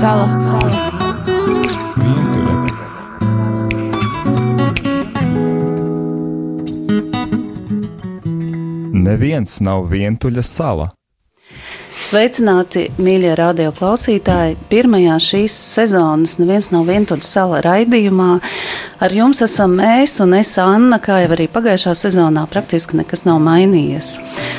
Sala. Neviens nav vientuļa sala. Sveicināti, mīļie radioklausītāji! Pirmajā šīs sezonas neviens nav vientuļš sala raidījumā. Ar jums esam mēs un es Anna, kā jau arī pagājušā sezonā praktiski nekas nav mainījies.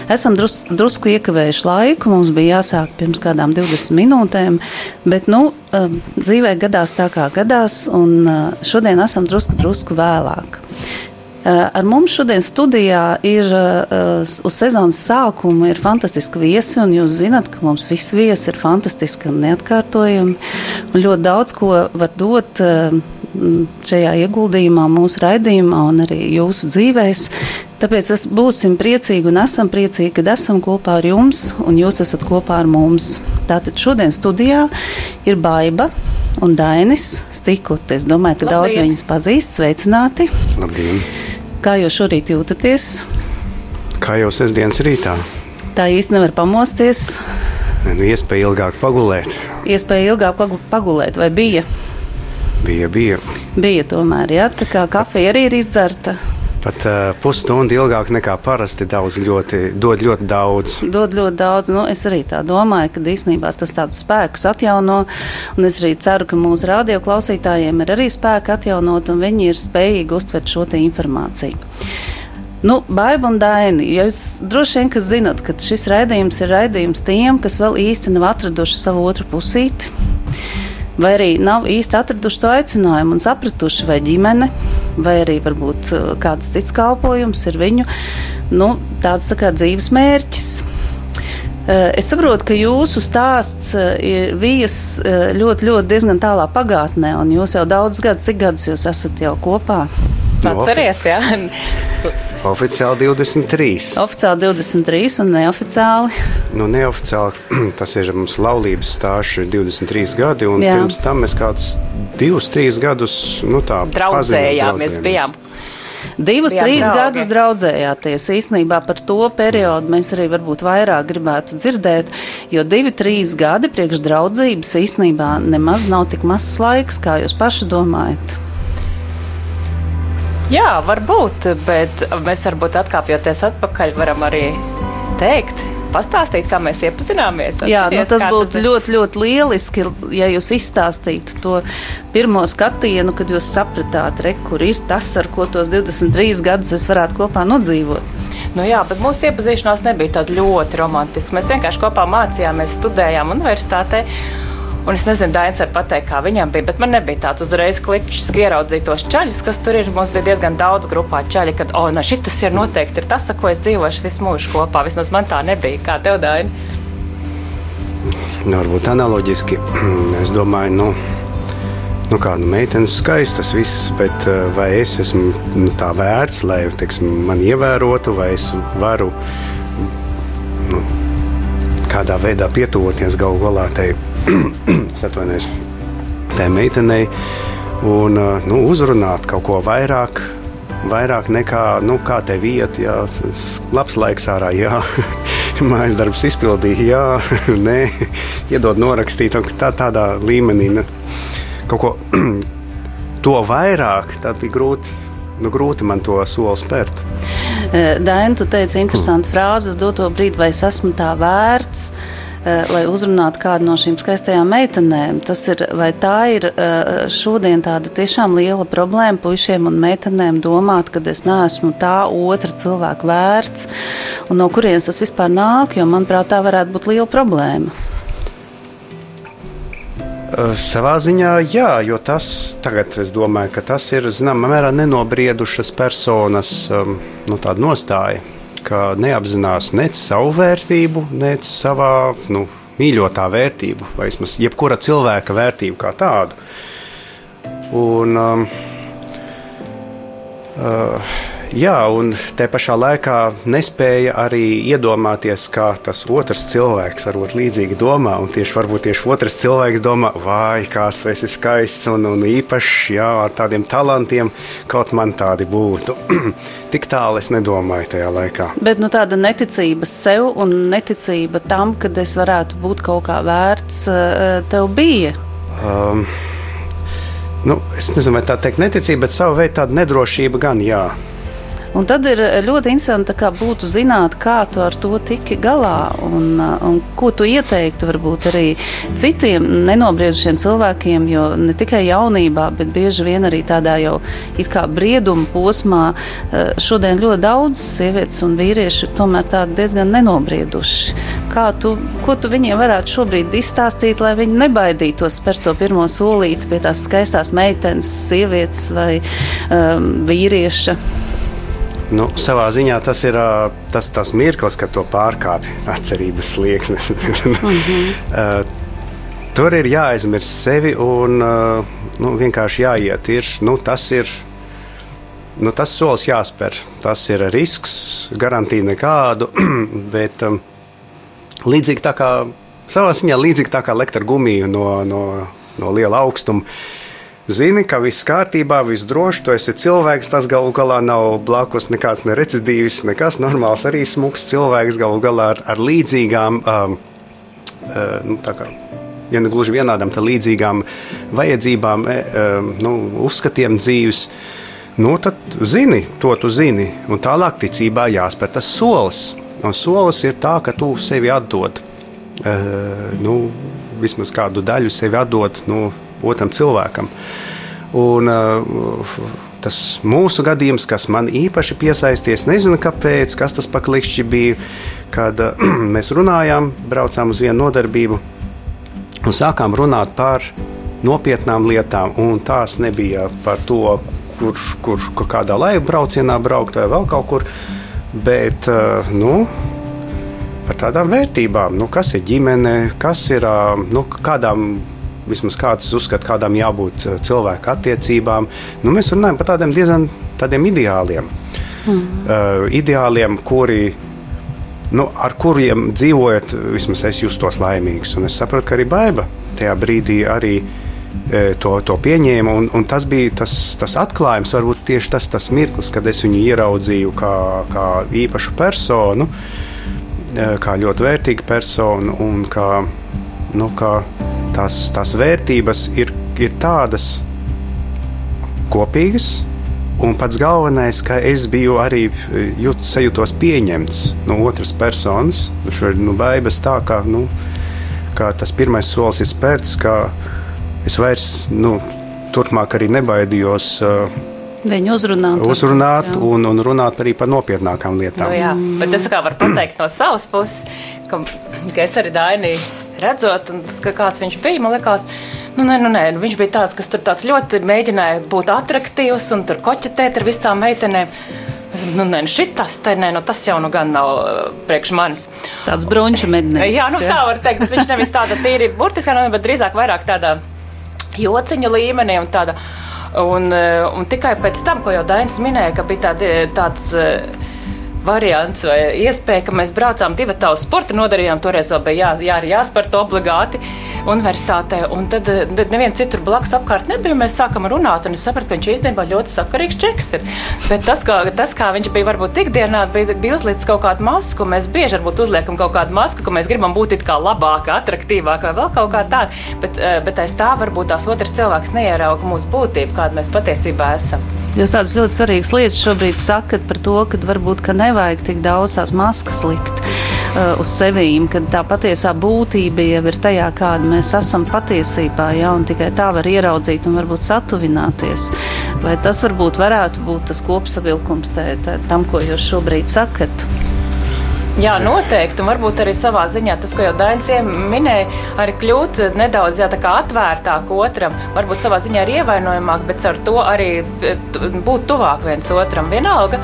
Esam drus, drusku iekavējuši laiku, mums bija jāsāk pirms kādām 20 minūtēm, bet nu, um, dzīvē gadās tā kā gadās, un uh, šodien esam drusku, drusku vēlāk. Eh, ar mums šodien studijā ir uh, uz sezonas sākuma fantastiski viesi, un jūs zināt, ka mums visi viesi ir fantastiski un neatkārtojami. Un ļoti daudz ko var dot uh, šajā ieguldījumā, mūsu raidījumā un arī jūsu dzīvēs. Tāpēc es būsim priecīgi un esam priecīgi, kad esam kopā ar jums un jūs esat kopā ar mums. Tātad šodien studijā ir Baiba un Dainis Stikut. Es domāju, ka Labdien. daudz viņus pazīst. Sveicināti! Labdien! Kā jūs šorīt jūtaties? Kā jau sestdienas rītā. Tā īsti nevar pamosties. Ne, nu, iespēja ilgāk pagulēt. Iespēja ilgāk pagulēt, vai bija? Bija, bija. Bija tomēr, jā, tā kā kafija arī ir izdzerta. Pat uh, pusstundu ilgāk nekā parasti daudz ļoti, dod ļoti daudz. Dod ļoti daudz. Nu, es arī tā domāju, ka īstenībā tas tādus spēkus atjauno. Es arī ceru, ka mūsu radioklausītājiem ir arī spēki atjaunot, un viņi ir spējīgi uztvert šo informāciju. Nu, Baiba un Daini, jūs droši vien zinat, ka šis raidījums ir raidījums tiem, kas vēl īsti nav atraduši savu otru pusīti vai arī nav īsti atraduši to aicinājumu un sapratuši, vai ģimene, vai arī varbūt uh, kāds cits kalpojums ir viņu nu, tāds tā kā dzīves mērķis. Uh, es saprotu, ka jūsu stāsts uh, ir vijas ļoti, ļoti diezgan tālā pagātnē, un jūs jau daudzus gadus, cik gadus jūs esat jau kopā? Atceries, jā. Oficiāli 23. Oficiāli 23 un neoficiāli. Nu, neoficiāli tas ir mums laulības stāsts 23 gadi, un Jā. pirms tam mēs kādus divus, trīs gadus nu, tā draudzējāmies. Bijām Divus, Jā, trīs draugi. gadus draudzējāties. Īsnībā par to periodu mēs arī varbūt vairāk gribētu dzirdēt, jo divi, trīs gadi priekš draudzības īsnībā nemaz nav tik mazs laiks, kā jūs paši domājat. Jā, varbūt, bet mēs varbūt atkāpjoties atpakaļ, varam arī teikt, pastāstīt, kā mēs iepazināmies? Jā, nu, tas būtu tas ļoti, ļoti lieliski, ja jūs izstāstītu to pirmo skatienu, kad jūs sapratāt, re, kur ir tas, ar ko tos 23 gadus es varētu kopā nodzīvot. Nu jā, bet mūsu iepazīšanās nebija tāda ļoti romantiska. Mēs vienkārši kopā mācījāmies, studējām universitātē. Un es nezinu, Dainis var pateikt, kā viņam bija, bet man nebija tāds uzreiz klikšķis, ka ieraudzīju tos čaļus, kas tur ir. Mums bija diezgan daudz grupā čaļi, kad, oh, no šis ir noteikti ir tas, ar ko es dzīvošu visu mūžu kopā. Vismaz man tā nebija. Kā tev, Daini? Nu, varbūt analoģiski. Es domāju, nu, nu kā nu, meitenes skaistas, viss, bet eh, vai es esmu nu, tā vērts, lai teiksim, man ievērotu, vai es varu nu, kādā veidā pietuvoties galu galā tai atvainojos, tai meitenei un nu, uzrunāt kaut ko vairāk. Vairāk nekā nu, te vieta, jā, labs laiks ārā, jā, mājas darbs izpildīja, jā, nē, iedod norakstīt, tā, tādā līmenī. Ne. Kaut ko to vairāk, tad bija grūti, nu, grūti man to soli spērt. Daina, tu teici interesantu hmm. frāzi uz doto brīdi, vai es esmu tā vērts. Eh, lai uzrunātu kādu no šīm skaistajām meitenēm. Tas ir, vai tā ir eh, šodien tāda tiešām liela problēma puišiem un meitenēm domāt, ka es neesmu tā otra cilvēka vērts un no kurienes tas vispār nāk, jo manuprāt tā varētu būt liela problēma. Eh, savā ziņā, jā, jo tas tagad es domāju, ka tas ir zināmā mērā nenobriedušas personas um, nu, nostāja ka neapzinās nec savu vērtību, nec savā nu, mīļotā vērtību, vai vismaz jebkura cilvēka vērtību kā tādu. Un, um, uh, Jā, un te pašā laikā nespēja arī iedomāties, kā tas otrs cilvēks varbūt līdzīgi domā. Un tieši varbūt tieši otrs cilvēks domā, vai kāds tu esi skaists un, un īpašs, jā, ar tādiem talantiem, kaut man tādi būtu. Tik tālu es nedomāju tajā laikā. Bet nu, tāda neticība sev un neticība tam, ka es varētu būt kaut kā vērts, eh, tev bija Um, nu, es nezinu, vai tā teikt neticība, bet savu veidu tāda nedrošība gan jā. Un tad ir ļoti interesanti būtu zināt, kā tu ar to tiki galā un, un ko tu ieteiktu varbūt arī citiem nenobriedušiem cilvēkiem, jo ne tikai jaunībā, bet bieži vien arī tādā jau it kā brieduma posmā eh, šodien ļoti daudz sievietes un vīrieši tomēr tādi diezgan nenobrieduši. Kā tu, ko tu viņiem varētu šobrīd izstāstīt, lai viņi nebaidītos spērt to pirmo solīti pie tās skaistās meitenes, sievietes vai um, vīrieša? Nu, savā ziņā tas ir tas, tas mirklis, kad to pārkāpj atcerības slieksnis. mm -hmm. Tur ir jāaizmirst sevi un nu, vienkārši jāiet. Ir, nu, tas ir nu, tas solis jāspēr. Tas ir risks, garantija nekādu. Bet um, līdzīgi tā kā savā ziņā līdzīgi tā kā lekt ar gumiju no, no, no liela augstuma zini, ka viss kārtībā, viss droši, tu esi cilvēks, tas galu galā nav blakus nekāds nerecidīvs, nekas normāls, arī smuks cilvēks galu galā ar, ar līdzīgām, um, uh, nu, tā kā, ja ne gluži vienādām, tad līdzīgām vajadzībām, e, um, nu, uzskatiem dzīves. Nu, tad zini, to tu zini, un tālāk ticībā jāspēr tas solis. Un solis ir tā, ka tu sevi atdod, uh, nu, vismaz kādu daļu sevi atdod nu, otram cilvēkam. Un, uh, tas mūsu gadījums, kas man īpaši piesaisties, nezinu kāpēc, kas tas paklikšķi bija, kad uh, mēs runājām, braucām uz vienu nodarbību un sākām runāt par nopietnām lietām. Tās nebija par to, kur, kur, kur kādā laiva braucienā braukt vai vēl kaut kur, bet uh, nu, par tādām vērtībām, nu, kas ir ģimene, kas ir nu, kādām vismaz kāds uzskata, kādām jābūt eh, cilvēku attiecībām. Nu, mēs runājam par tādiem diezgan tādiem ideāliem. Mm. Uh, ideāliem, kuri, nu, ar kuriem dzīvojot, vismaz es justos laimīgs. Un es saprotu, ka arī baiva tajā brīdī arī e, to, to pieņēma. Un, un tas bija tas, tas atklājums, varbūt tieši tas, tas mirklis, kad es viņu ieraudzīju kā, kā īpašu personu, e, kā ļoti vērtīgu personu un kā, nu, kā tās, tās vērtības ir, ir tādas kopīgas. Un pats galvenais, ka es biju arī jūt, sajūtos pieņemts no otras personas. Nu, šo ir nu, baigts tā, ka, nu, ka tas pirmais solis ir spērts, ka es vairs nu, turpmāk arī nebaidījos. Uh, Viņu uzrunāt, uzrunāt jā. un, un runāt arī par nopietnākām lietām. Nu, jā, bet es varu pateikt no savas puses, ka, ka es arī Dainiju redzot, un kāds viņš bija, man liekas, nu, nē, nu, nē, nu, viņš bija tāds, kas tur tāds ļoti mēģināja būt attraktīvs un tur koķetēt ar visām meitenēm. Es domāju, nu, nē, nu, šitas, te, nē, nu, tas jau nu gan nav uh, priekš manis. Tāds bronča mednieks. jā, nu, tā var teikt, bet viņš nevis tāda tīri burtiskā, nu, bet drīzāk vairāk tādā jociņa līmenī un tāda. Un, un tikai pēc tam, ko jau Dainis minēja, ka bija tādi, tāds. Variants vai iespēja, ka mēs braucām divu tādu sporta nodarījumu. Toreiz vēl bija jā, jā, jāspērta obligāti universitātē. Un tad neviens citur blakus apkārt nebija. Mēs sākam runāt, un es sapratu, ka viņš īstenībā ļoti sakarīgs čeks ir. Bet tas, kā, tas, kā viņš bija varbūt ikdienā, bija, bija uzlicis kaut kādu masku. Mēs bieži varbūt uzliekam kaut kādu masku, ka mēs gribam būt it kā labāki, attraktīvāki vai vēl kaut kā tāda. Bet, eh, bet aiz tā varbūt tās otrs cilvēks neierauga mūsu būtību, kāda mēs patiesībā esam. Jūs tādas ļoti svarīgas lietas šobrīd sakat par to, ka varbūt ka nevajag tik daudz tās maskas likt uh, uz sevīm, kad tā patiesā būtība jau ir tajā, kāda mēs esam patiesībā, ja, un tikai tā var ieraudzīt un varbūt satuvināties. Vai tas varbūt varētu būt tas kopsavilkums tē, tē, tam, ko jūs šobrīd sakat? Jā, noteikti. Un varbūt arī savā ziņā tas, ko jau Dainis minēja, arī kļūt nedaudz jā, atvērtāk otram. Varbūt savā ziņā ir ievainojamāk, bet ar to arī būt tuvāk viens otram. Vienalga,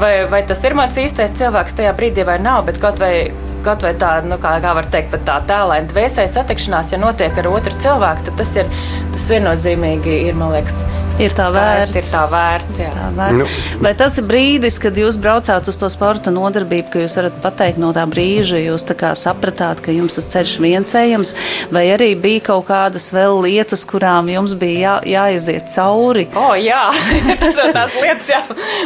vai, vai tas ir mans īstais cilvēks? Tajā brīdī vai nav, bet kaut vai kaut vai tāda, nu, kā, kā var teikt, tā tēlēna dvēseli satikšanās, ja notiek ar otru cilvēku, tad tas ir tas viennozīmīgi ir, man liekas, ir tā vērts. Ir tā vērts, jā. tā vērts. Nu. Vai tas ir brīdis, kad jūs braucāt uz to sporta nodarbību, ka jūs varat pateikt no tā brīža, jūs tā kā sapratāt, ka jums tas ceļš viens ejams, vai arī bija kaut kādas vēl lietas, kurām jums bija jā, jāiziet cauri? O, oh, jā, tas ir tās lietas, jā,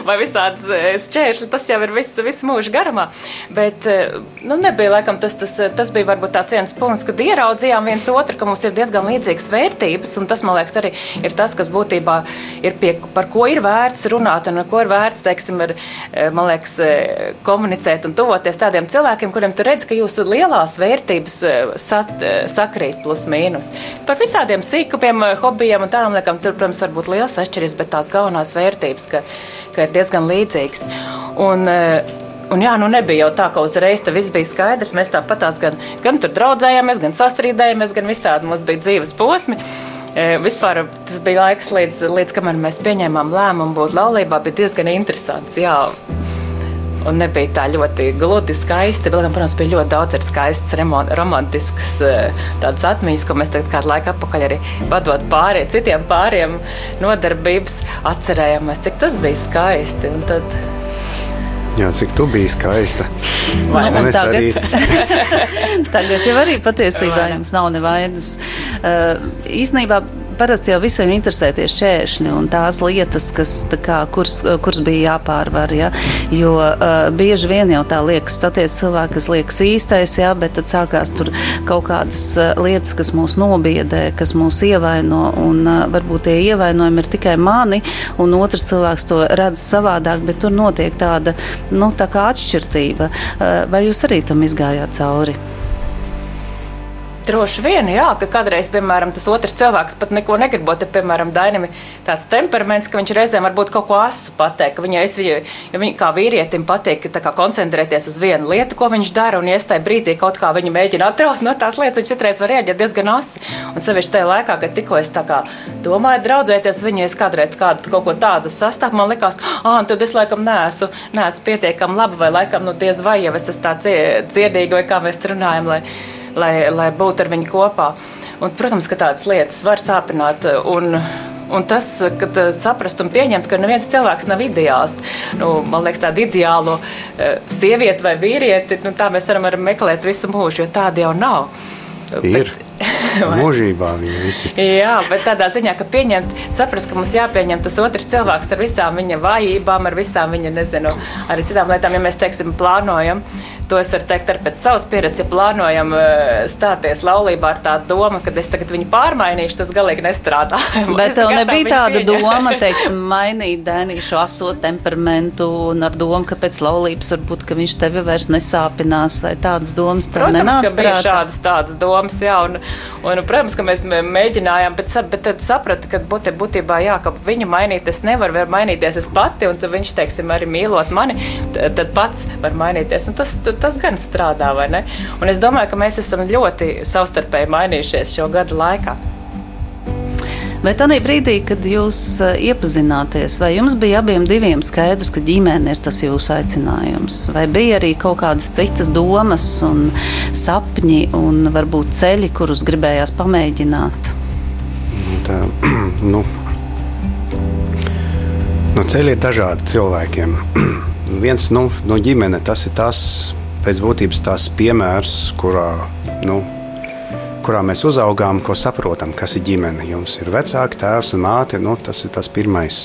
vai visādas eh, šķēršļi, tas jau ir visu, visu mūžu garumā. Bet, eh, nu, nebija laikam tas, tas, tas bija varbūt tāds viens punkts, kad ieraudzījām viens otru, ka mums ir diezgan līdzīgas vērtības, un tas, man liekas, arī ir tas, kas būtībā ir pie, par ko ir vērts runāt, un ar ko ir vērts, teiksim, ir, eh, man liekas, eh, komunicēt un tuvoties tādiem cilvēkiem, kuriem tu redz, ka jūsu lielās vērtības sat, sakrīt plus mīnus. Par visādiem sīkumiem, hobijiem un tādām liekam, tur, protams, var būt liels atšķirības, bet tās galvenās vērtības, ka, ka ir diezgan līdzīgas. Un, Un jā, nu nebija jau tā, ka uzreiz tas viss bija skaidrs. Mēs tāpat tās gan, gan tur draudzējāmies, gan sastrīdējāmies, gan visādi mums bija dzīves posmi. Vispār tas bija laiks, līdz, līdz kamēr mēs pieņēmām lēmumu būt laulībā, bija diezgan interesants. Jā. Un nebija tā ļoti gludi, skaisti. Vēl, protams, bija ļoti daudz skaistas, romantiskas atmiņas, ko mēs tagad kādu laiku atpakaļ arī vadot pāriem, citiem pāriem nodarbības, atcerējāmies, cik tas bija skaisti. Un tad Jā, cik tu biji skaista. Vai nu, tagad, arī... tagad jau arī patiesībā jums nav nevainas. Uh, īsnībā parasti jau visiem interesēties čēršņi un tās lietas, kas, kā, kuras, kuras bija jāpārvar. Ja? Jo uh, bieži vien jau tā liekas, satiek cilvēki, kas liekas īstais, ja? bet tad sākās tur kaut kādas lietas, kas mūs nobiedē, kas mūs ievaino. Un uh, varbūt tie ievainojumi ir tikai mani, un otrs cilvēks to redz savādāk, bet tur notiek tāda nu, tā atšķirība. Uh, vai jūs arī tam izgājāt cauri? Droši vien, jā, ka kādreiz, piemēram, tas otrs cilvēks pat neko negribot. Ja, piemēram, Dainim ir tāds temperaments, ka viņš reizēm varbūt kaut ko asu pateikt. Viņai, es, viņu, ja viņa kā vīrietim patīk kā koncentrēties uz vienu lietu, ko viņš dara, un iestāja brīdī kaut kā viņa mēģina atraut no tās lietas, viņš citreiz var rēģēt diezgan asi. Un sevišķi tajā laikā, kad tikko es tā kā domāju draudzēties viņu, es kādreiz kādu kaut ko tādu sastāvu, man likās, ah, tad es laikam neesmu, neesmu pietiekami laba, vai laikam, nu, diez vai jau es esmu tā ciedīga, vai kā mēs runājam. Lai, lai, lai būtu ar viņu kopā. Un, protams, ka tādas lietas var sāpināt. Un, Un tas, kad saprast un pieņemt, ka neviens cilvēks nav ideāls. Nu, man liekas, tāda ideāla uh, sieviete vai vīrieti, nu, tā mēs varam meklēt visu mūžu, jo tāda jau nav. Ir. Bet, Mūžībā viņi visi. Jā, bet tādā ziņā, ka pieņemt, saprast, ka mums jāpieņem tas otrs cilvēks ar visām viņa vājībām, ar visām viņa, nezinu, arī citām lietām, ja mēs, teiksim, plānojam. To es varu teikt pēc savas pieredzes, ja plānojam eh, stāties laulībā ar tādu domu, ka es tagad viņu pārmainīšu, tas galīgi nestrādā. Bet tev nebija tāda pieņem. doma, teiksim, mainīt Dēnīšu aso temperamentu un ar domu, ka pēc laulības varbūt, ka viņš tevi vairs nesāpinās vai tādas domas tev Protams, nenāca prātā? Protams, ka bija šādas tādas domas, jā, un, Un, protams, ka mēs mēģinājām, bet, bet tad sapratu, ka būt, būtībā jā, ka viņu mainīt es nevaru, var mainīties es pati, un viņš, teiksim, arī mīlot mani, tad pats var mainīties. Un tas, tas gan strādā, vai ne? Un es domāju, ka mēs esam ļoti savstarpēji mainījušies šo gadu laikā. Vai tādā brīdī, kad jūs eh, iepazināties, vai jums bija abiem diviem skaidrs, ka ģimene ir tas jūsu aicinājums? Vai bija arī kaut kādas citas domas un sapņi un varbūt ceļi, kurus gribējās pamēģināt? Nu, tā, nu, nu, ceļi ir dažādi cilvēkiem. Viens nu, no ģimene tas ir tas pēc būtības tās piemērs, kurā nu, kurā mēs uzaugām, ko saprotam, kas ir ģimene. Jums ir vecāki, tēvs un māte, nu, tas ir tas pirmais.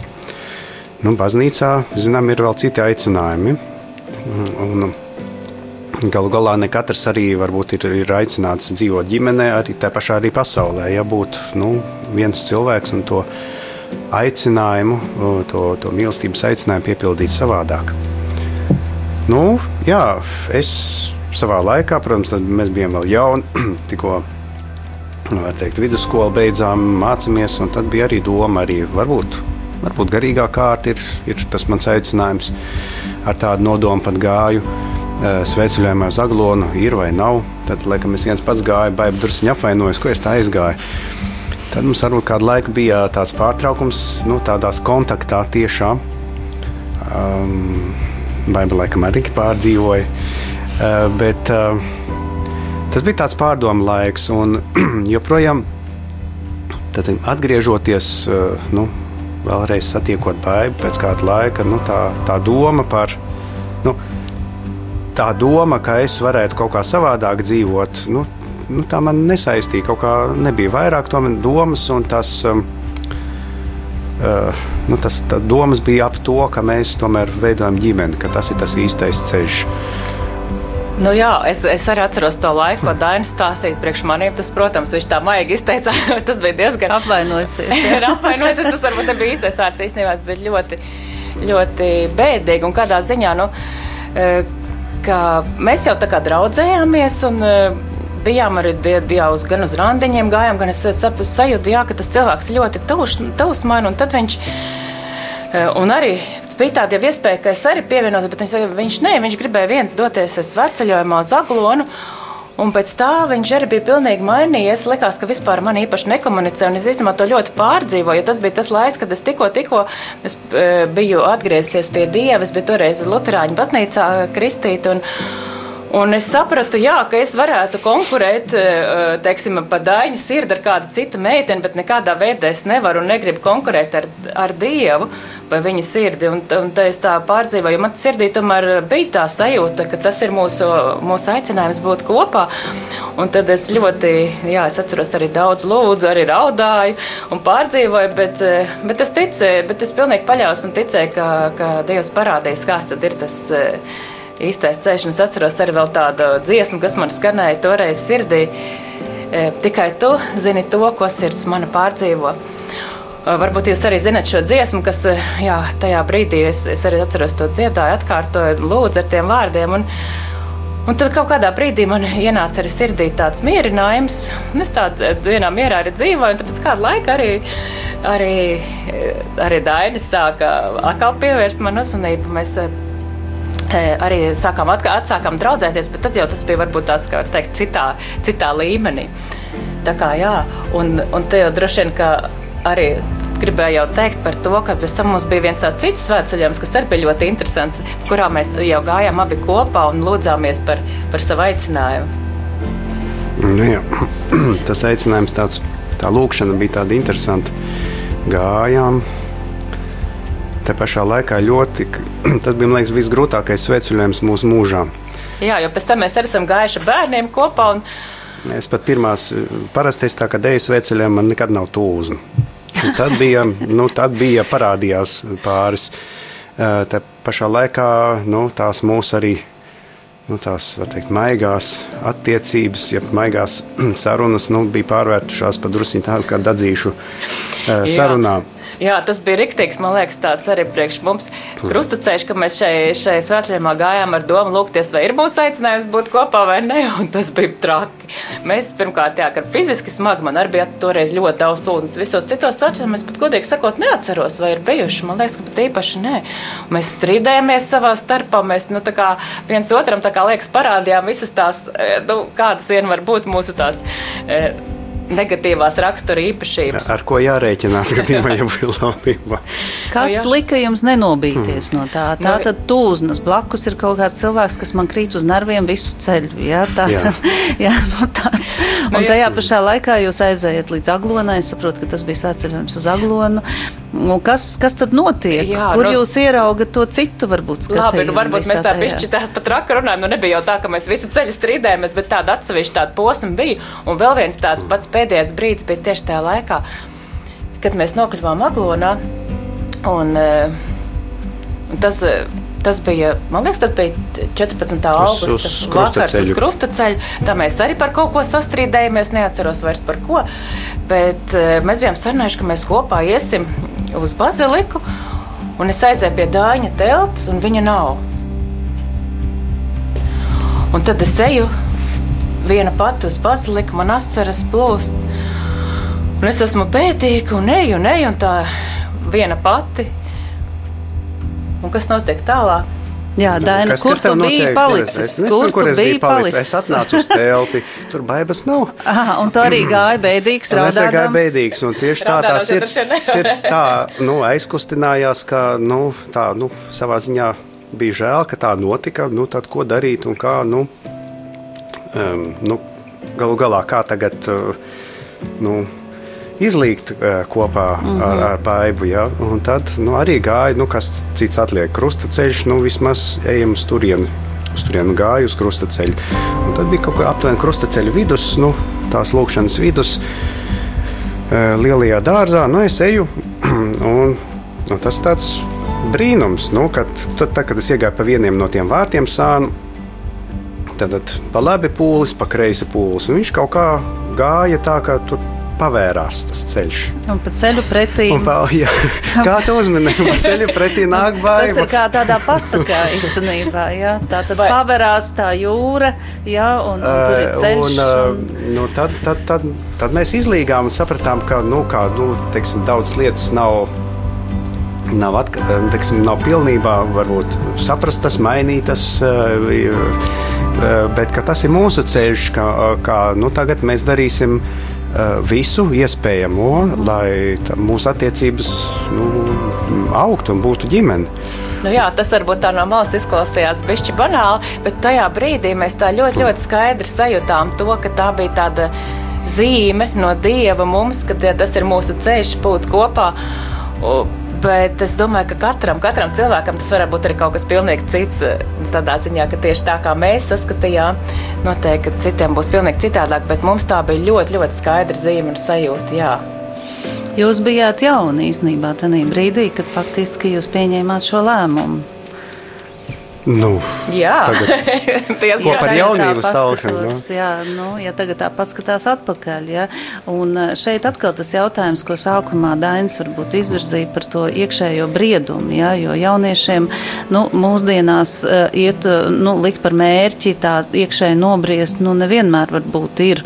Nu, baznīcā, zinām, ir vēl citi aicinājumi. Un, Galu galā ne katrs arī varbūt ir, ir aicināts dzīvot ģimenē, arī tā pašā arī pasaulē. Ja būtu nu, viens cilvēks un to aicinājumu, to, to mīlestības aicinājumu piepildīt savādāk. Nu, jā, es savā laikā, protams, mēs bijām vēl jauni, tikko Nu, teikt, vidusskolu beidzām, mācāmies, tad bija arī doma, arī varbūt, varbūt garīgā kārta ir, ir tas mans aicinājums. Ar tādu nodomu pat gāju eh, sveceļojumā uz Aglonu, ir vai nav. Tad, laikam, es viens pats gāju, baigi druskuļi apvainojos, ko es tā aizgāju. Tad mums varbūt kādu laiku bija tāds pārtraukums, nu, tādās kontaktā tiešām. Um, Baigi laikam arī pārdzīvoja. Uh, bet, uh, Tas bija tāds pārdomu laiks, un joprojām atgriežoties, eh, nu, vēlreiz satiekot baidu pēc kāda laika, nu, tā, tā doma par. Nu, Tā doma, ka es varētu kaut kā savādāk dzīvot, nu, nu, tā man nesaistīja. Kaut kā nebija vairāk domas, un tas, um, nu, tas domas bija ap to, ka mēs tomēr veidojam ģimeni, ka tas ir tas īstais ceļš. Nu jā, es, es arī atceros to laiku, ko Dainis stāstīja priekš maniem. Tas, protams, viņš tā maigi izteica. tas bija diezgan apvainojusies. Ir apvainojusies. Tas varbūt nebija īstais vārds īstenībā, bet ļoti, ļoti bēdīgi. Un kādā ziņā, nu, eh, ka mēs jau tā kā draudzējāmies un eh, bijām arī uz, gan uz randiņiem, gājām, gan es sajūtu, jā, ka tas cilvēks ļoti tuvs man. Un tad viņš eh, un arī bija tāda iespēja, ka es arī pievienojos, bet viņš, viņš, ne, viņš gribēja viens doties sveceļojumā uz Aglonu. Un pēc tam viņš arī bija pilnīgi mainījies. Likās, ka vispār man īpaši nekomunicē. Es īstenībā to ļoti pārdzīvoju. Tas bija tas laiks, kad es tikko, tikko es, e, biju atgriezies pie Dieva. Es biju toreiz Lutāņu baznīcā kristīta. Un, Un es sapratu, jā, ka es varētu konkurēt, eh, teiksim, pa daļu sirdi ar kādu citu meiteni, bet nekādā veidā es nevaru un negribu konkurēt ar, ar Dievu pa viņa sirdi. Un, un tā es tā pārdzīvoju, jo man sirdī tomēr bija tā sajūta, ka tas ir mūsu, mūsu aicinājums būt kopā. Un tad es ļoti, jā, es atceros arī daudz lūdzu, arī raudāju un pārdzīvoju, bet, eh, bet es ticēju, bet es pilnīgi paļaus un ticēju, ka, ka Dievs parādīs, kāds tad ir tas eh, īstais ceļš. Es atceros arī tādu dziesmu, kas man skanēja toreiz sirdī. E, tikai tu zini to, ko sirds mana pārdzīvo. E, varbūt jūs arī zinat šo dziesmu, kas e, jā, tajā brīdī es, es arī atceros to dziedāju, atkārtoju, lūdzu ar tiem vārdiem. Un, un tad kaut kādā brīdī man ienāca arī sirdī tāds mierinājums. Es tādā vienā mierā arī dzīvoju, un pēc kāda laika arī, arī, arī Dainis sāka atkal pievērst man uzmanību. Mēs arī sākām atsākām draudzēties, bet tad jau tas bija varbūt tās, kā teikt, citā, citā līmenī. Tā kā jā, un, un te jau droši vien, ka arī gribēju jau teikt par to, ka pēc tam mums bija viens tāds cits svētceļojums, kas arī bija ļoti interesants, kurā mēs jau gājām abi kopā un lūdzāmies par, par savu aicinājumu. Nu, jā. Tas aicinājums tāds, tā lūkšana bija tāda interesanta. Gājām, te pašā laikā ļoti, tas bija, man liekas, visgrūtākais sveceļojums mūsu mūžā. Jā, jo pēc tam mēs arī esam gājuši bērniem kopā. Un... Es pat pirmās, parasti es tā kā deju sveceļiem, man nekad nav tūzna. Tad bija, nu, tad bija parādījās pāris. Te pašā laikā nu, tās mūsu arī nu, tās teikt, maigās attiecības, ja maigās sarunas nu, bija pārvērtušās par drusku tādu kā dadzīšu sarunām. Jā. Jā, tas bija riktīgs, man liekas, tāds arī priekš mums krustaceļš, ka mēs šai, šai svētceļā gājām ar domu lūgties, vai ir mūsu aicinājums būt kopā vai nē, un tas bija traki. Mēs pirmkārt, jā, kad fiziski smagi man arī bija toreiz ļoti daudz ūdens. Visos citos ceļos es pat godīgi sakot, neatceros, vai ir bijuši. Man liekas, ka pat īpaši nē. Mēs strīdējāmies savā starpā, mēs nu, viens otram kā, liekas, parādījām visas tās, e, nu, kādas vien var būt mūsu tās. E, negatīvās rakstura īpašības. Ar ko jārēķinās, gadījumā, ja būtu laulība? Kas no, nu lika jums nenobīties hmm. no tā? Tā no, tad tūznas blakus ir kaut kāds cilvēks, kas man krīt uz nerviem visu ceļu. Jā, tā, jā. jā, no tāds. Un no, tajā pašā laikā jūs aizējat līdz aglonai. Es saprotu, ka tas bija sāceļojums uz aglonu. Nu, kas, kas tad notiek? Jā, Kur no, jūs ieraugat to citu, varbūt? Labi, nu varbūt mēs tā pišķi tā pat raka runājam. Nu nebija jau tā, ka mēs visu ceļu strīdējamies, bet tāda atsevišķa tāda posma bija. Un vēl viens tāds pats pēdējais brīdis bija tieši tajā laikā, kad mēs nokļuvām Aglonā. Un, un tas, Tas bija, man liekas, tas bija 14. augusta vakars uz krustaceļa. Tā mēs arī par kaut ko sastrīdējāmies, neatceros vairs par ko. Bet mēs bijām sarunājuši, ka mēs kopā iesim uz baziliku, un es aizēju pie Dāņa telts, un viņa nav. Un tad es eju viena pati uz baziliku, man asaras plūst. Un es esmu pētīga, un eju, un eju, un tā viena pati. Un kas notiek tālāk? Jā, Daina, kas, kur kas tu biji palicis? Es nezinu, kur, kur es biju palicis. palicis. Es atnācu uz telti, tur baigas nav. Aha, un tu arī gāji bēdīgs, raudādams. Es gāju bēdīgs, un tieši tā tā sirds, sirds tā, nu, aizkustinājās, ka, nu, tā, nu, savā ziņā bija žēl, ka tā notika, nu, tad ko darīt un kā, nu, um, nu galu galā, kā tagad, uh, nu, izlīgt uh, kopā mm -hmm. ar, ar baidu. Ja? Un tad nu, arī gāja, nu, kas cits atliek krustaceļš, nu vismaz ejam uz turieni. Uz turieni gāju uz krustaceļu. Un tad bija kaut kā aptuveni krustaceļa vidus, nu, tās lūkšanas vidus, uh, lielajā dārzā. Nu, es eju, un nu, tas tāds brīnums, nu, kad, tad, tad, kad es iegāju pa vieniem no tiem vārtiem sānu, tad, pa labi pūlis, pa kreisi pūlis. Un viņš kaut kā gāja tā, ka tur pavērās tas ceļš. Un pa ceļu pretī. Un, pa, jā, kā tu uzmanīji, pa ceļu pretī nāk bailes. Tas ir kā tādā pasakā īstenībā. Jā. Tā tad Vai- pavērās tā jūra, jā, un, un tur ir ceļš. Un, uh, nu, tad, tad, tad, tad mēs izlīgām un sapratām, ka nu, kā, nu, teiksim, daudz lietas nav. Nav, atka, teiksim, nav pilnībā varbūt, saprastas, mainītas, uh, uh, bet tas ir mūsu ceļš, ka kā, nu, tagad mēs darīsim visu iespējamo, lai mūsu attiecības nu, augtu un būtu ģimene. Nu jā, tas varbūt tā no malas izklausījās bišķi banāli, bet tajā brīdī mēs tā ļoti, ļoti skaidri sajūtām to, ka tā bija tāda zīme no Dieva mums, ka tie- tas ir mūsu ceļš būt kopā. Bet es domāju, ka katram, katram cilvēkam tas var būt arī kaut kas pilnīgi cits. eh, Tādā ziņā, ka tieši tā kā mēs saskatījām, noteikti citiem būs pilnīgi citādāk, bet mums tā bija ļoti, ļoti skaidra zīme un sajūta. Jā. Jūs bijāt jauni īstenībā tajā brīdī, kad faktiski jūs pieņēmāt šo lēmumu. Nu, Jā, Tagad- Ko par jaunību sauksim, paskatos, Jā, nu, ja tagad tā paskatās atpakaļ. Ja, un eh, šeit atkal tas jautājums, ko sākumā Dainis varbūt izvirzīja par to iekšējo briedumu. Ja, jo jauniešiem nu, mūsdienās uh, iet, uh, nu, likt par mērķi tā iekšēji nobriest, nu, nevienmēr varbūt ir.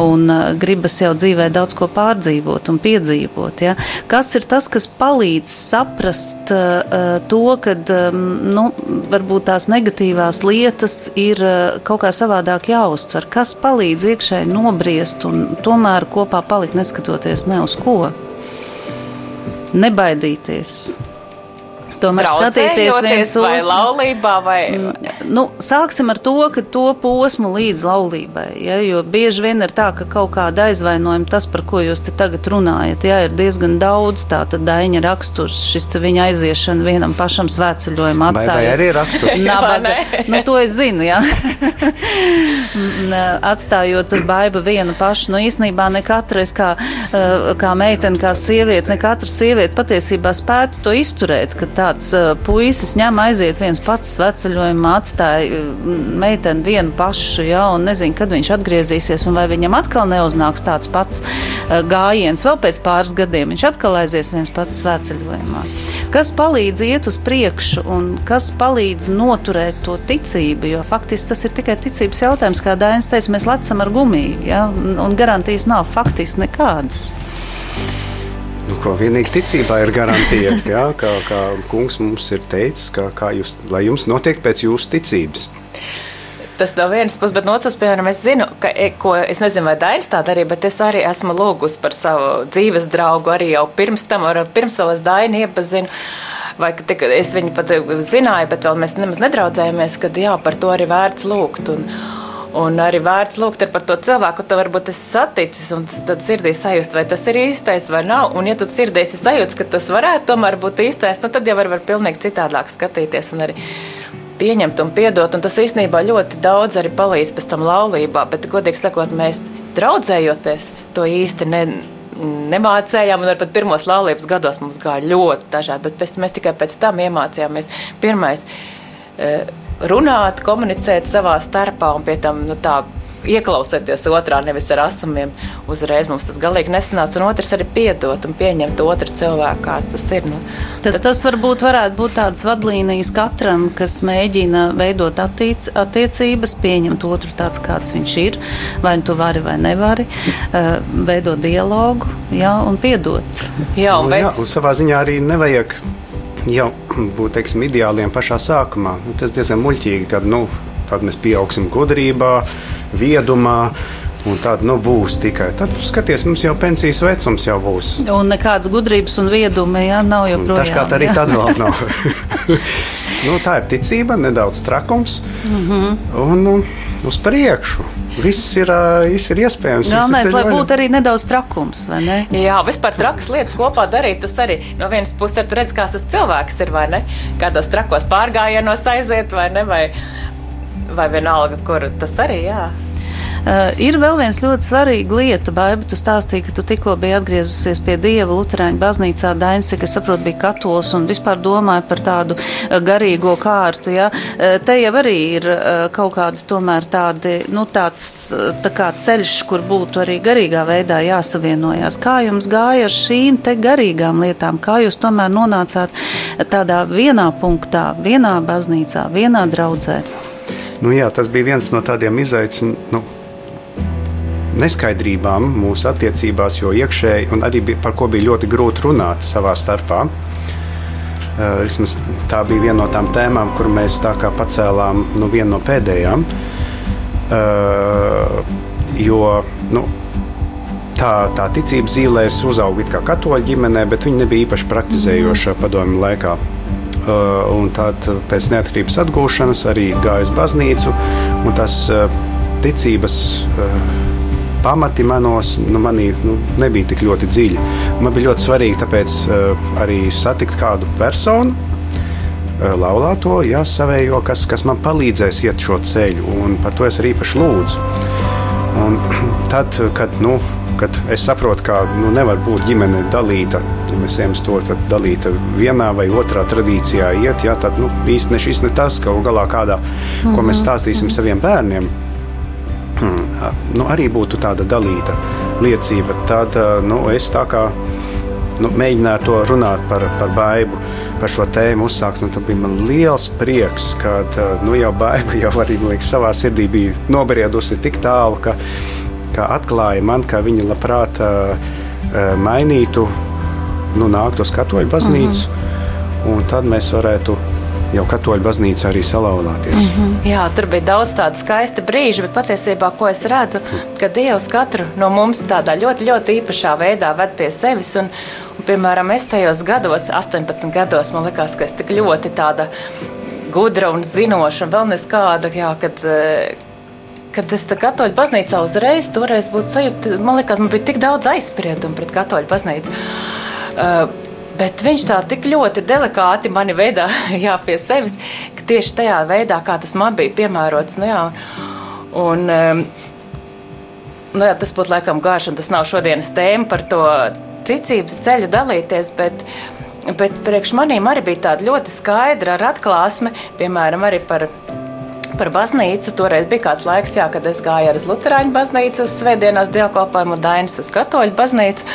Un gribas jau dzīvē daudz ko pārdzīvot un piedzīvot. Ja. Kas ir tas, kas palīdz saprast uh, to, ka um, nu, varbūt tās negatīvās lietas ir uh, kaut kā savādāk jāuztver? Kas palīdz iekšēji nobriest un tomēr kopā palikt neskatoties ne uz ko? Nebaidīties. Tomēr skatīties viens vai otru. laulībā, vai Nu, sāksim ar to, ka to posmu līdz laulībai. Ja, jo bieži vien ir tā, ka kaut kāda aizvainojuma, tas, par ko jūs te tagad runājat, ja, ir diezgan daudz. Tā tad daņa raksturs, šis te viņa aiziešana vienam pašam svētceļojumam Vai- vai atstāja. arī raksturs? Nabaga. Nu, to es zinu, jā. Un, ā, Atstājot tur baidu vienu pašu, nu īstenībā ne katrs, kā, ā, kā meitene, kā sieviete, ne katra sieviete patiesībā spētu to izturēt, ka tāds ā, puisis ņem aiziet viens pats sveceļojumā, atstāja meiteni vienu pašu, jā, un nezinu, kad viņš atgriezīsies, un vai viņam atkal neuznāks tāds pats gājiens vēl pēc pāris gadiem, viņš atkal aizies viens pats sveceļojumā. Kas palīdz iet uz priekšu un kas palīdz noturēt to ticību, jo faktiski tas ir tikai ticības jautājums, kā Dainis teica, mēs lecam ar gumiju, ja, un garantijas nav faktiski nekādas. Ko vienīgi ticībā ir garantija. Jā, kā, kā kungs mums ir teicis, ka, kā jūs, lai jums notiek pēc jūsu ticības. Tas no vienas puses, bet no otras piemēram, es zinu, ka, e, ko es nezinu, vai Dainis tā darīja, bet es arī esmu lūgusi par savu dzīves draugu arī jau pirms tam, ar, pirms vēl es Dainu iepazinu. Vai ka tika, es viņu pat zināju, bet vēl mēs nemaz nedraudzējāmies, kad jā, par to arī vērts lūgt. Un, un arī vērts lūgt par to cilvēku, ko varbūt esi saticis, un tad sirdī sajust, vai tas ir īstais vai nav. Un, ja tu sirdī esi sajūts, ka tas varētu tomēr būt īstais, nu, tad jau var, var pilnīgi citādāk skatīties. un arī pieņemt un piedot. Un tas īstenībā ļoti daudz arī palīdz pēc tam laulībā. Bet, godīgi sakot, mēs draudzējoties to īsti ne, nemācījām. Un pat pirmos laulības gados mums gāja ļoti dažādi. Bet pēc, mēs tikai pēc tam iemācījāmies. Pirmais, eh, runāt, komunicēt savā starpā un pie tam nu, tā. Ieklausieties otrā, nevis ar asumiem. Uzreiz mums tas galīgi nesanāca. Un otrs arī piedot un pieņemt otru cilvēku, kāds tas ir. Nu, Tad tas varbūt varētu būt tādas vadlīnijas katram, kas mēģina veidot attiec, attiecības, pieņemt otru tāds, kāds viņš ir, vai nu tu vari vai nevari, eh, veidot dialogu jā, un piedot. jā, un Nu, jā, un savā ziņā arī nevajag jau būt teiksim, ideāliem pašā sākumā. Nu, Tas diezgan muļķīgi, kad nu, mēs pieaugsim gudrībā, viedumā. Un tāda nu, būs tikai. Tad, skaties, mums jau pensijas vecums jau būs. Un nekādas gudrības un vieduma jā, nav joprojām. Dažkārt arī jā. tad vēl nav. nu, tā ir ticība, nedaudz trakums. Mm -hmm. Un nu, uz priekšu. Viss ir, viss ir iespējams. Galvenais, lai būtu arī nedaudz trakums, vai ne? Jā, vispār trakas lietas kopā darīt. Tas arī no vienas puses ir redzams, kāds tas cilvēks ir. vai ne? Kādos trakos pārgājienos aiziet, vai ne? Vai, vai vienalga, kur tas arī jā. Uh, ir vēl viens ļoti svarīga lieta, Baiba, tu stāstīji, ka tu tikko biji atgriezusies pie Dieva Luterāņu baznīcā. Dainis, kas saprot, bija katols un vispār domāja par tādu uh, garīgo kārtu. Ja? Uh, te jau arī ir kaut kādi tomēr tādi, nu tāds tā kā ceļš, kur būtu arī garīgā veidā jāsavienojās. Kā jums gāja ar šīm te garīgām lietām? Kā jūs tomēr nonācāt tādā vienā punktā, vienā baznīcā, vienā draudzē? Nu, jā, tas bija viens no tādiem izaicinājumiem. Nu, neskaidrībām mūsu attiecībās, jo iekšēji un arī par ko bija ļoti grūti runāt savā starpā. Uh, vismaz tā bija viena no tām tēmām, kur mēs pacēlām nu, vienu no pēdējām. Uh, jo nu, tā, tā ticības zīlēs uzauga kā katoļu ģimenē, bet viņa nebija īpaši praktizējoša padomju laikā. Uh, un tad pēc neatkarības atgūšanas arī gāja uz baznīcu, un tas ticības pamati manos nu, manī nu, nebija tik ļoti dziļi. Man bija ļoti svarīgi tāpēc, uh, arī satikt kādu personu, uh, laulāto, jā, savējo, kas, kas man palīdzēs iet šo ceļu. Par to es arī īpaši lūdzu. Un tad, kad, nu, kad es saprotu, ka nu, nevar būt ģimene dalīta, ja mēs ejam uz to dalīta vienā vai otrā tradīcijā, iet, jā, tad nu, īstenībā šis ne tas, ka galā kādā, mm -hmm. ko mēs stāstīsim saviem bērniem nu, arī būtu tāda dalīta liecība. Tad nu, es tā kā nu, mēģināju to runāt par, par baidu. Par šo tēmu uzsākt. Nu, tad bija man liels prieks, ka nu, jau baiva jau arī liekas, savā sirdī bija nobriedusi tik tālu, ka, ka atklāja man, ka viņa labprāt uh, mainītu, nu, nāktu uz katoļu baznīcu. Uh -huh. Un tad mēs varētu jau katoļu baznīca arī salauzāties. Mm -hmm. Jā, tur bija daudz tādu skaistu brīžu, bet patiesībā, ko es redzu, ka Dievs katru no mums tādā ļoti, ļoti īpašā veidā ved pie sevis. Un, un, piemēram, es tajos gados, 18 gados, man liekas, ka es tik ļoti tāda gudra un zinoša, un vēl neskāda, jā, kad, eh, kad es katoļu baznīcā uzreiz toreiz būtu sajūta, man liekas, man bija tik daudz aizspriedumu pret katoļu baznīcu. Uh, Bet viņš tā tik ļoti delikāti mani veidā jā, pie sevis, ka tieši tajā veidā, kā tas man bija piemērots. Nu, jā, un, um, nu, jā, tas būtu laikam garš, un tas nav šodienas tēma par to ticības ceļu dalīties. Bet, bet priekš manīm arī bija tāda ļoti skaidra atklāsme, piemēram, arī par par baznīcu. Toreiz bija kāds laiks, jā, kad es gāju uz Lutāņu baznīcu, uz Svētdienās dievkalpojumu, un Dainis uz Katoļu baznīcu.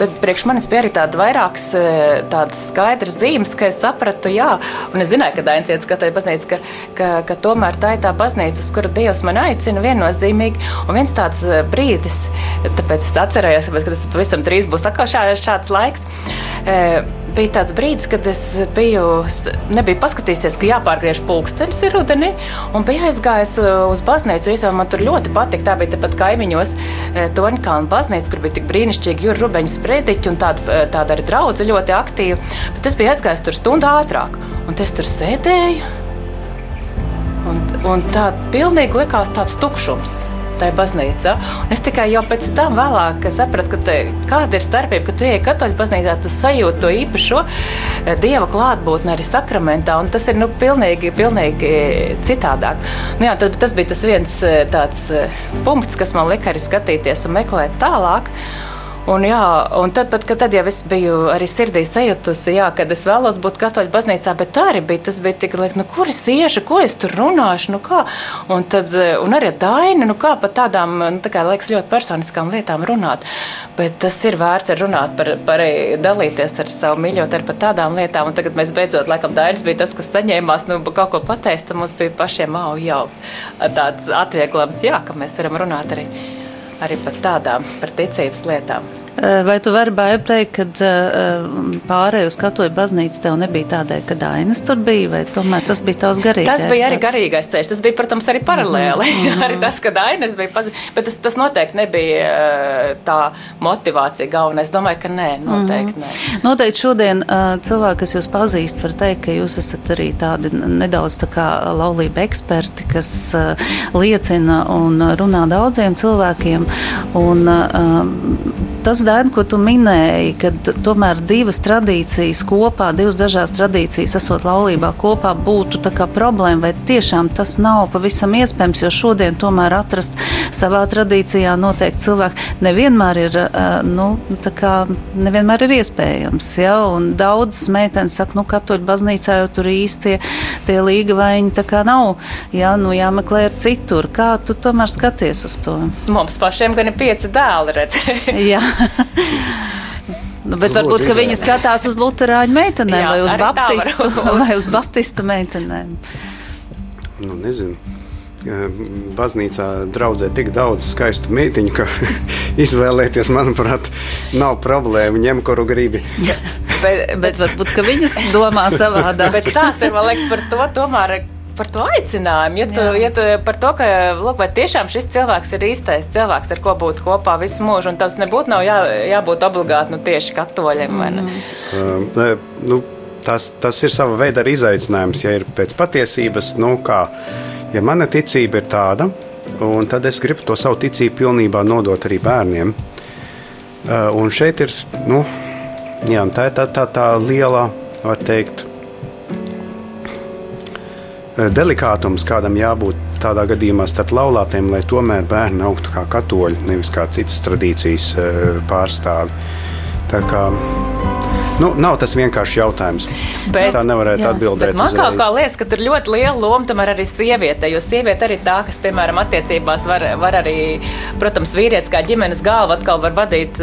Bet priekš manis bija arī tāda vairākas e, tādas skaidras zīmes, ka es sapratu, jā, un es zināju, ka Dainis iet uz Katoļu baznīcu, ka, ka, ka tomēr tā ir tā baznīca, uz kuru Dievs man aicina viennozīmīgi. Un viens tāds e, brīdis, tāpēc es atcerējos, ka tas pavisam drīz būs atkal šā, šāds laiks e, bija tāds brīdis, kad es biju, nebiju paskatījies, ka jāpārgriež pulkstenis rudenī, un biju aizgājis uh, uz baznīcu. Īsā man tur ļoti patika. Tā bija tepat kaimiņos uh, Toņkalna baznīca, kur bija tik brīnišķīgi jūra rubeņa sprediķi un tāda, uh, tāda arī draudze ļoti aktīva. Bet es biju aizgājis tur stundu ātrāk, un es tur sēdēju. Un, un tā pilnīgi likās tāds tukšums tajā baznīcā. Un es tikai jau pēc tam vēlāk sapratu, ka te, kāda ir starpība, ka tu ej katoļu baznīcā, tu sajūti to īpašo eh, dieva klātbūtni arī sakramentā, un tas ir nu, pilnīgi, pilnīgi citādāk. Nu, jā, tad, tas bija tas viens eh, tāds eh, punkts, kas man lika arī skatīties un meklēt tālāk. Un, jā, un tad, pat, tad jau es biju arī sirdī sajutusi, jā, kad es vēlos būt katoļu baznīcā, bet tā arī bija. Tas bija tik, nu, kur es iešu, ko es tur runāšu, nu kā. Un, tad, un arī Daina, nu kā par tādām, nu, tā kā liekas, ļoti personiskām lietām runāt. Bet tas ir vērts runāt par, par dalīties ar savu mīļotu, ar tādām lietām. Un tagad mēs beidzot, laikam, Dainis bija tas, kas saņēmās, nu, kaut ko pateikt, tad mums bija pašiem au jau tāds atvieglojums, jā, ka mēs varam runāt arī arī par tādām, par ticības lietām. Eh, vai tu vari baigt teikt, ka uh, pārējai uz katoļu baznīcu tev nebija tādēļ, ka Dainas tur bija, vai tomēr tas bija tavs garīgais? Tas bija arī garīgais ceļš. Tas bija, protams, arī paralēli. Mm -hmm. arī tas, ka Dainas bija pazīstams. Bet tas, tas noteikti nebija uh, tā motivācija galvenā. Es domāju, ka nē, noteikti mm -hmm. nē. Noteikti šodien cilvēki, kas jūs pazīst, var teikt, ka jūs esat arī tādi nedaudz tā kā laulība eksperti, kas liecina un runā daudziem cilvēkiem. Un, tas Dēļ, ko tu minēji, kad tomēr divas tradīcijas kopā, divas dažādas tradīcijas, esot laulībā kopā, būtu problēma, vai tiešām tas nav pavisam iespējams, jo šodien tomēr atrast savā tradīcijā noteikti cilvēki nevienmēr ir, nu, tā kā nevienmēr ir iespējams, ja, daudzas meitenes saka, nu, katoļu baznīcā jau tur īsti tie, tie līga vaiņi tā kā nav, ja, nu, jāmeklē ir citur. Kā tu tomēr skaties uz to? Mums pašiem gan ir pieci dēli, redz. Jā. Nu, bet varbūt viņi skatās uz Lutāņu meitenēm Jā, vai uz Baptistu, vai uz Baptistu meitenēm. Nu, nezinu. Baznīcā draudzē tik daudz skaistu meitiņu, ka izvēlēties, manuprāt, nav problēma. Ņem, kuru gribi. bet, bet varbūt viņas domā savādāk. bet tās ir, man liekas, par to tomēr par to aicinājumu. Ja tu, ja tu par to, ka lūk, tiešām šis cilvēks ir īstais cilvēks, ar ko būt kopā visu mūžu, un tas nebūtu nav jā, jābūt obligāti nu, tieši katoļiem. Mm. Uh, nu, tas, tas ir sava veida arī izaicinājums, ja ir pēc patiesības, nu, kā, ja mana ticība ir tāda, un tad es gribu to savu ticību pilnībā nodot arī bērniem. Uh, un šeit ir, nu, jā, tā ir tā, tā, tā liela, var teikt, delikātums, kādam jābūt tādā gadījumā starp laulātiem, lai tomēr bērni augtu kā katoļi, nevis kā citas tradīcijas eh, pārstāvi. Tā kā Nu, nav tas vienkārši jautājums. Bet, tā nevarētu jā, atbildēt. Man kā, kā liekas, ka tur ļoti liela loma tomēr arī sieviete, jo sieviete arī tā, kas, piemēram, attiecībās var, var arī, protams, vīrietis kā ģimenes galva atkal var vadīt,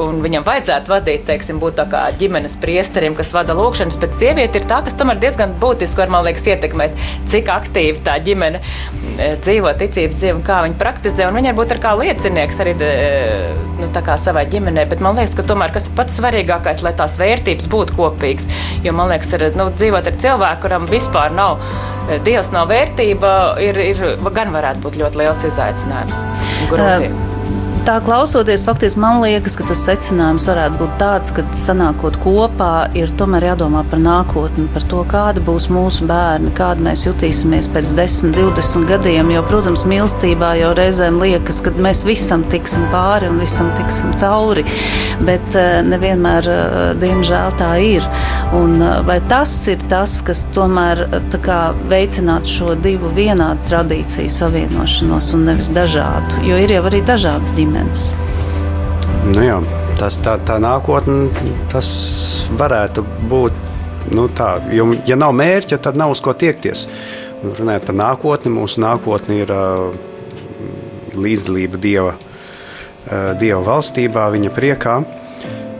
un viņam vajadzētu vadīt, teiksim, būt tā kā ģimenes priesterim, kas vada lūkšanas, bet sieviete ir tā, kas tomēr diezgan būtiski var, man liekas, ietekmēt, cik aktīvi tā ģimene e, dzīvo, ticības dzīve un kā viņi praktizē, un viņa būt ar kā liecinieks arī, e, nu, tā kā savai ģimenei, bet man liekas, ka tomēr, kas ir pats svarīgākais, lai tās vērtības būtu kopīgas. Jo man liekas, ir, nu, dzīvot ar cilvēku, kuram vispār nav eh, dievs, nav vērtība, ir, ir gan varētu būt ļoti liels izaicinājums. Grūti. Uh, tā klausoties, faktiski man liekas, ka tas secinājums varētu būt tāds, ka sanākot kopā, ir tomēr jādomā par nākotni, par to, kāda būs mūsu bērni, kāda mēs jutīsimies pēc 10, 20 gadiem. Jo, protams, mīlestībā jau reizēm liekas, ka mēs visam tiksim pāri un visam tiksim cauri, bet eh, nevienmēr, eh, diemžēl, tā ir. Un, eh, vai tas ir tas, kas tomēr kā, veicinātu šo divu vienādu tradīciju savienošanos un nevis dažādu? Jo ir jau arī dažādas ģimenes ģimenes. Nu jā, tas, tā, tā nākotne tas varētu būt. Nu tā, jo, ja nav mērķa, tad nav uz ko tiekties. Runājot par nākotni, mūsu nākotne ir uh, līdzdalība Dieva, uh, Dieva valstībā, Viņa priekā.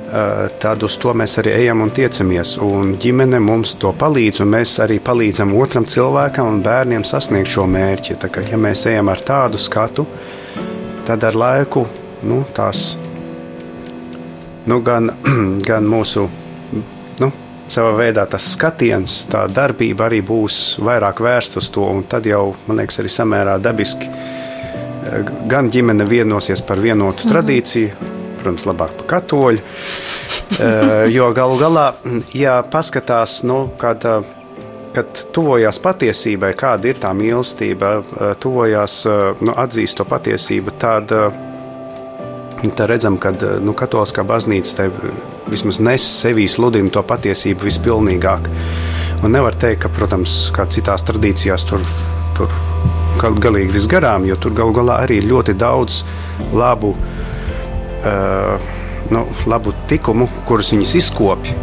Uh, tad uz to mēs arī ejam un tiecamies. Un ģimene mums to palīdz, un mēs arī palīdzam otram cilvēkam un bērniem sasniegt šo mērķi. Kā, ja mēs ejam ar tādu skatu, tad ar laiku nu, tās nu, gan, gan mūsu nu, savā veidā tas skatiens, tā darbība arī būs vairāk vērsta uz to. Tad jau, man liekas, arī samērā dabiski eh, gan ģimene vienosies par vienotu -hmm. tradīciju, protams, labāk par katoļu. Eh, jo galu galā, ja paskatās, nu, kāda kad tuvojās patiesībai, kāda ir tā mīlestība, eh, tuvojās, eh, nu, atzīst to patiesību, tad, eh, tad redzam, ka nu, Katoliskā baznīca vismaz nes sevī sludina to patiesību vispilnīgāk. Un nevar teikt, ka, protams, kā citās tradīcijās tur, tur kaut galīgi viss garām, jo tur galu galā arī ir ļoti daudz labu, uh, nu, labu tikumu, kurus viņas izkopja.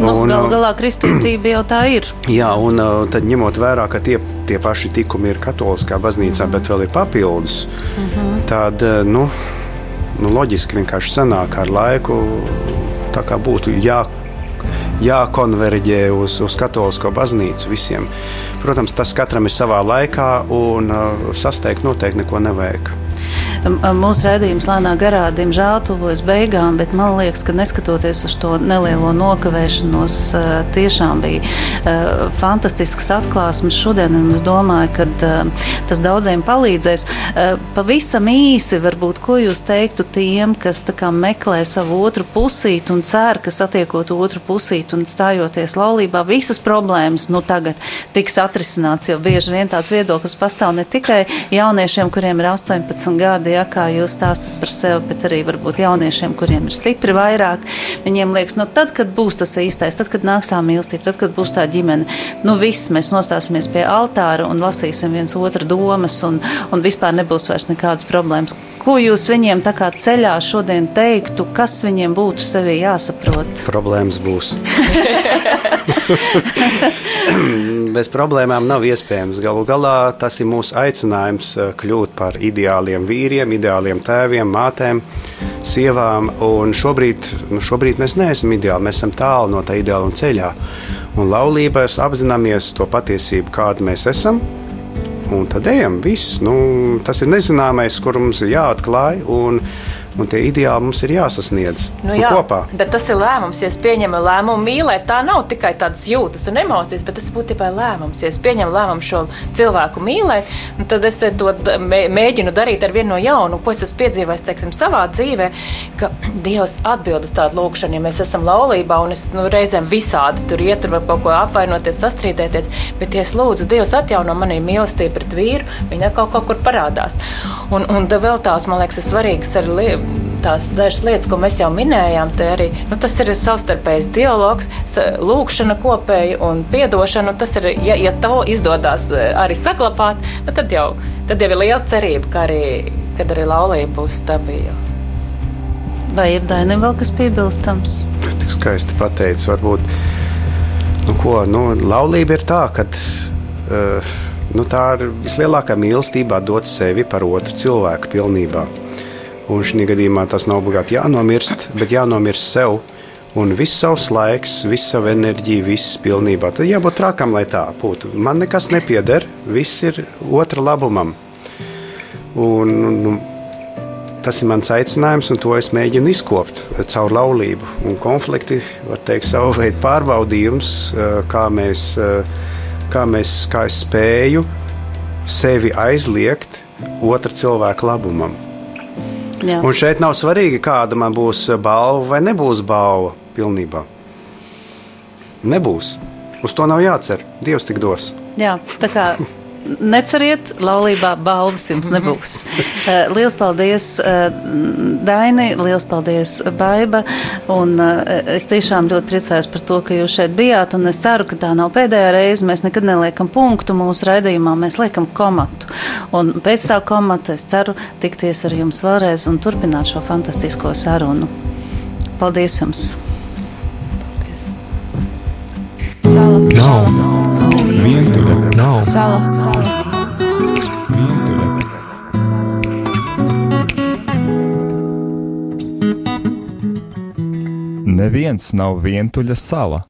Nu, Galu uh, galā kristītība jau tā ir. Jā, un uh, tad ņemot vērā, ka tie, tie paši tikumi ir katoliskā baznīcā, mm -hmm. bet vēl ir papildus, mm -hmm. tad uh, nu, nu, loģiski vienkārši sanāk ar laiku tā kā būtu jā, jākonverģē uz, uz katolisko baznīcu visiem. Protams, tas katram ir savā laikā, un uh, sasteigt noteikti neko nevajag. Mūsu redzējums lēnā garā, diemžēl, tuvojas beigām, bet man liekas, ka neskatoties uz to nelielo nokavēšanos, tiešām bija fantastisks atklāsmes šodien. Es domāju, ka tas daudziem palīdzēs. Pavisam īsi, varbūt, ko jūs teiktu tiem, kas meklē savu otru pusīti un cer, ka satiekot otru pusīti un stājoties laulībā, visas problēmas nu tagad tiks atrisināts, jo bieži vien tās viedoklis pastāv ne tikai jauniešiem, kuriem ir 18 gadi, tādi, ja, kā jūs stāstat par sevi, bet arī varbūt jauniešiem, kuriem ir stipri vairāk. Viņiem liekas, nu, tad, kad būs tas īstais, tad, kad nāks tā mīlestība, tad, kad būs tā ģimene, nu viss mēs nostāsimies pie altāra un lasīsim viens otru domas un, un vispār nebūs vairs nekādas problēmas. Ko jūs viņiem tā kā ceļā šodien teiktu, kas viņiem būtu sevī jāsaprot? Problēmas būs. Bez problēmām nav iespējams. Galu galā tas ir mūsu aicinājums eh, kļūt par ideāliem vīriem, ideāliem tēviem, mātēm, sievām. Un šobrīd, nu šobrīd mēs neesam ideāli, mēs esam tālu no tā ideāla ceļā. Un laulībās apzināmies to patiesību, kāda mēs esam un tad ejam. Viss, nu, tas ir nezināmais, kur mums ir jāatklāj. Un, un tie ideāli mums ir jāsasniedz nu, jā, kopā. Bet tas ir lēmums, ja es pieņemu lēmumu mīlēt. Tā nav tikai tādas jūtas un emocijas, bet tas būtībā ir lēmums. Ja es pieņemu lēmumu šo cilvēku mīlēt, nu, tad es to mēģinu darīt ar vienu no jaunu, ko es esmu piedzīvojis teiksim, savā dzīvē, ka Dievs atbild uz tādu lūkšanu, ja mēs esam laulībā un es nu, reizēm visādi tur iet, tur var kaut ko apvainoties, sastrīdēties, bet ja es lūdzu, Dievs atjauno manī mīlestību pret vīru, viņa kaut, kaut kur parādās. Un, un vēl tās, man liekas, ir svarīgas arī tās dažas lietas, ko mēs jau minējām, arī nu, tas ir savstarpējs dialogs, lūkšana kopēji un atdošana. Tas ir, ja, ja to izdodas eh, arī saglabāt, nu, tad, jau, tad jau ir liela cerība, ka arī, kad arī laulība būs stabila. Vai ir Dainam vēl kas piebilstams? Tas tik skaisti pateicis. Varbūt nu, ko, nu, laulība ir tā, ka uh, nu, tā ir vislielākā mīlestība dot sevi par otru cilvēku pilnībā. Un šī gadījumā tas nav obligāti jānomirst, bet jānomirst sev. Un viss savs laiks, visa sava enerģija, viss pilnībā. Tad jābūt trakam, lai tā būtu. Man nekas nepieder, viss ir otra labumam. Un, un, tas ir mans aicinājums, un to es mēģinu izkopt caur laulību. Un konflikti, var teikt, savu veidu pārbaudījums, kā mēs, kā mēs, kā spēju sevi aizliegt otra cilvēka labumam. Jā. Un šeit nav svarīgi, kāda man būs balva vai nebūs balva pilnībā. Nebūs. Uz to nav jācer. Dievs tik dos. Jā, tā kā neceriet, laulībā balvas jums nebūs. Eh, liels paldies, eh, Daini, liels paldies, Baiba. Un eh, es tiešām ļoti priecājos par to, ka jūs šeit bijāt. Un es ceru, ka tā nav pēdējā reize. Mēs nekad neliekam punktu mūsu raidījumā, mēs liekam komatu. Un pēc tā komata es ceru tikties ar jums vēlreiz un turpināt šo fantastisko sarunu. Paldies jums! Sala. Nav. Vientuļa. Nav. Sala. Vientuļa. Neviens nav vientuļa sala.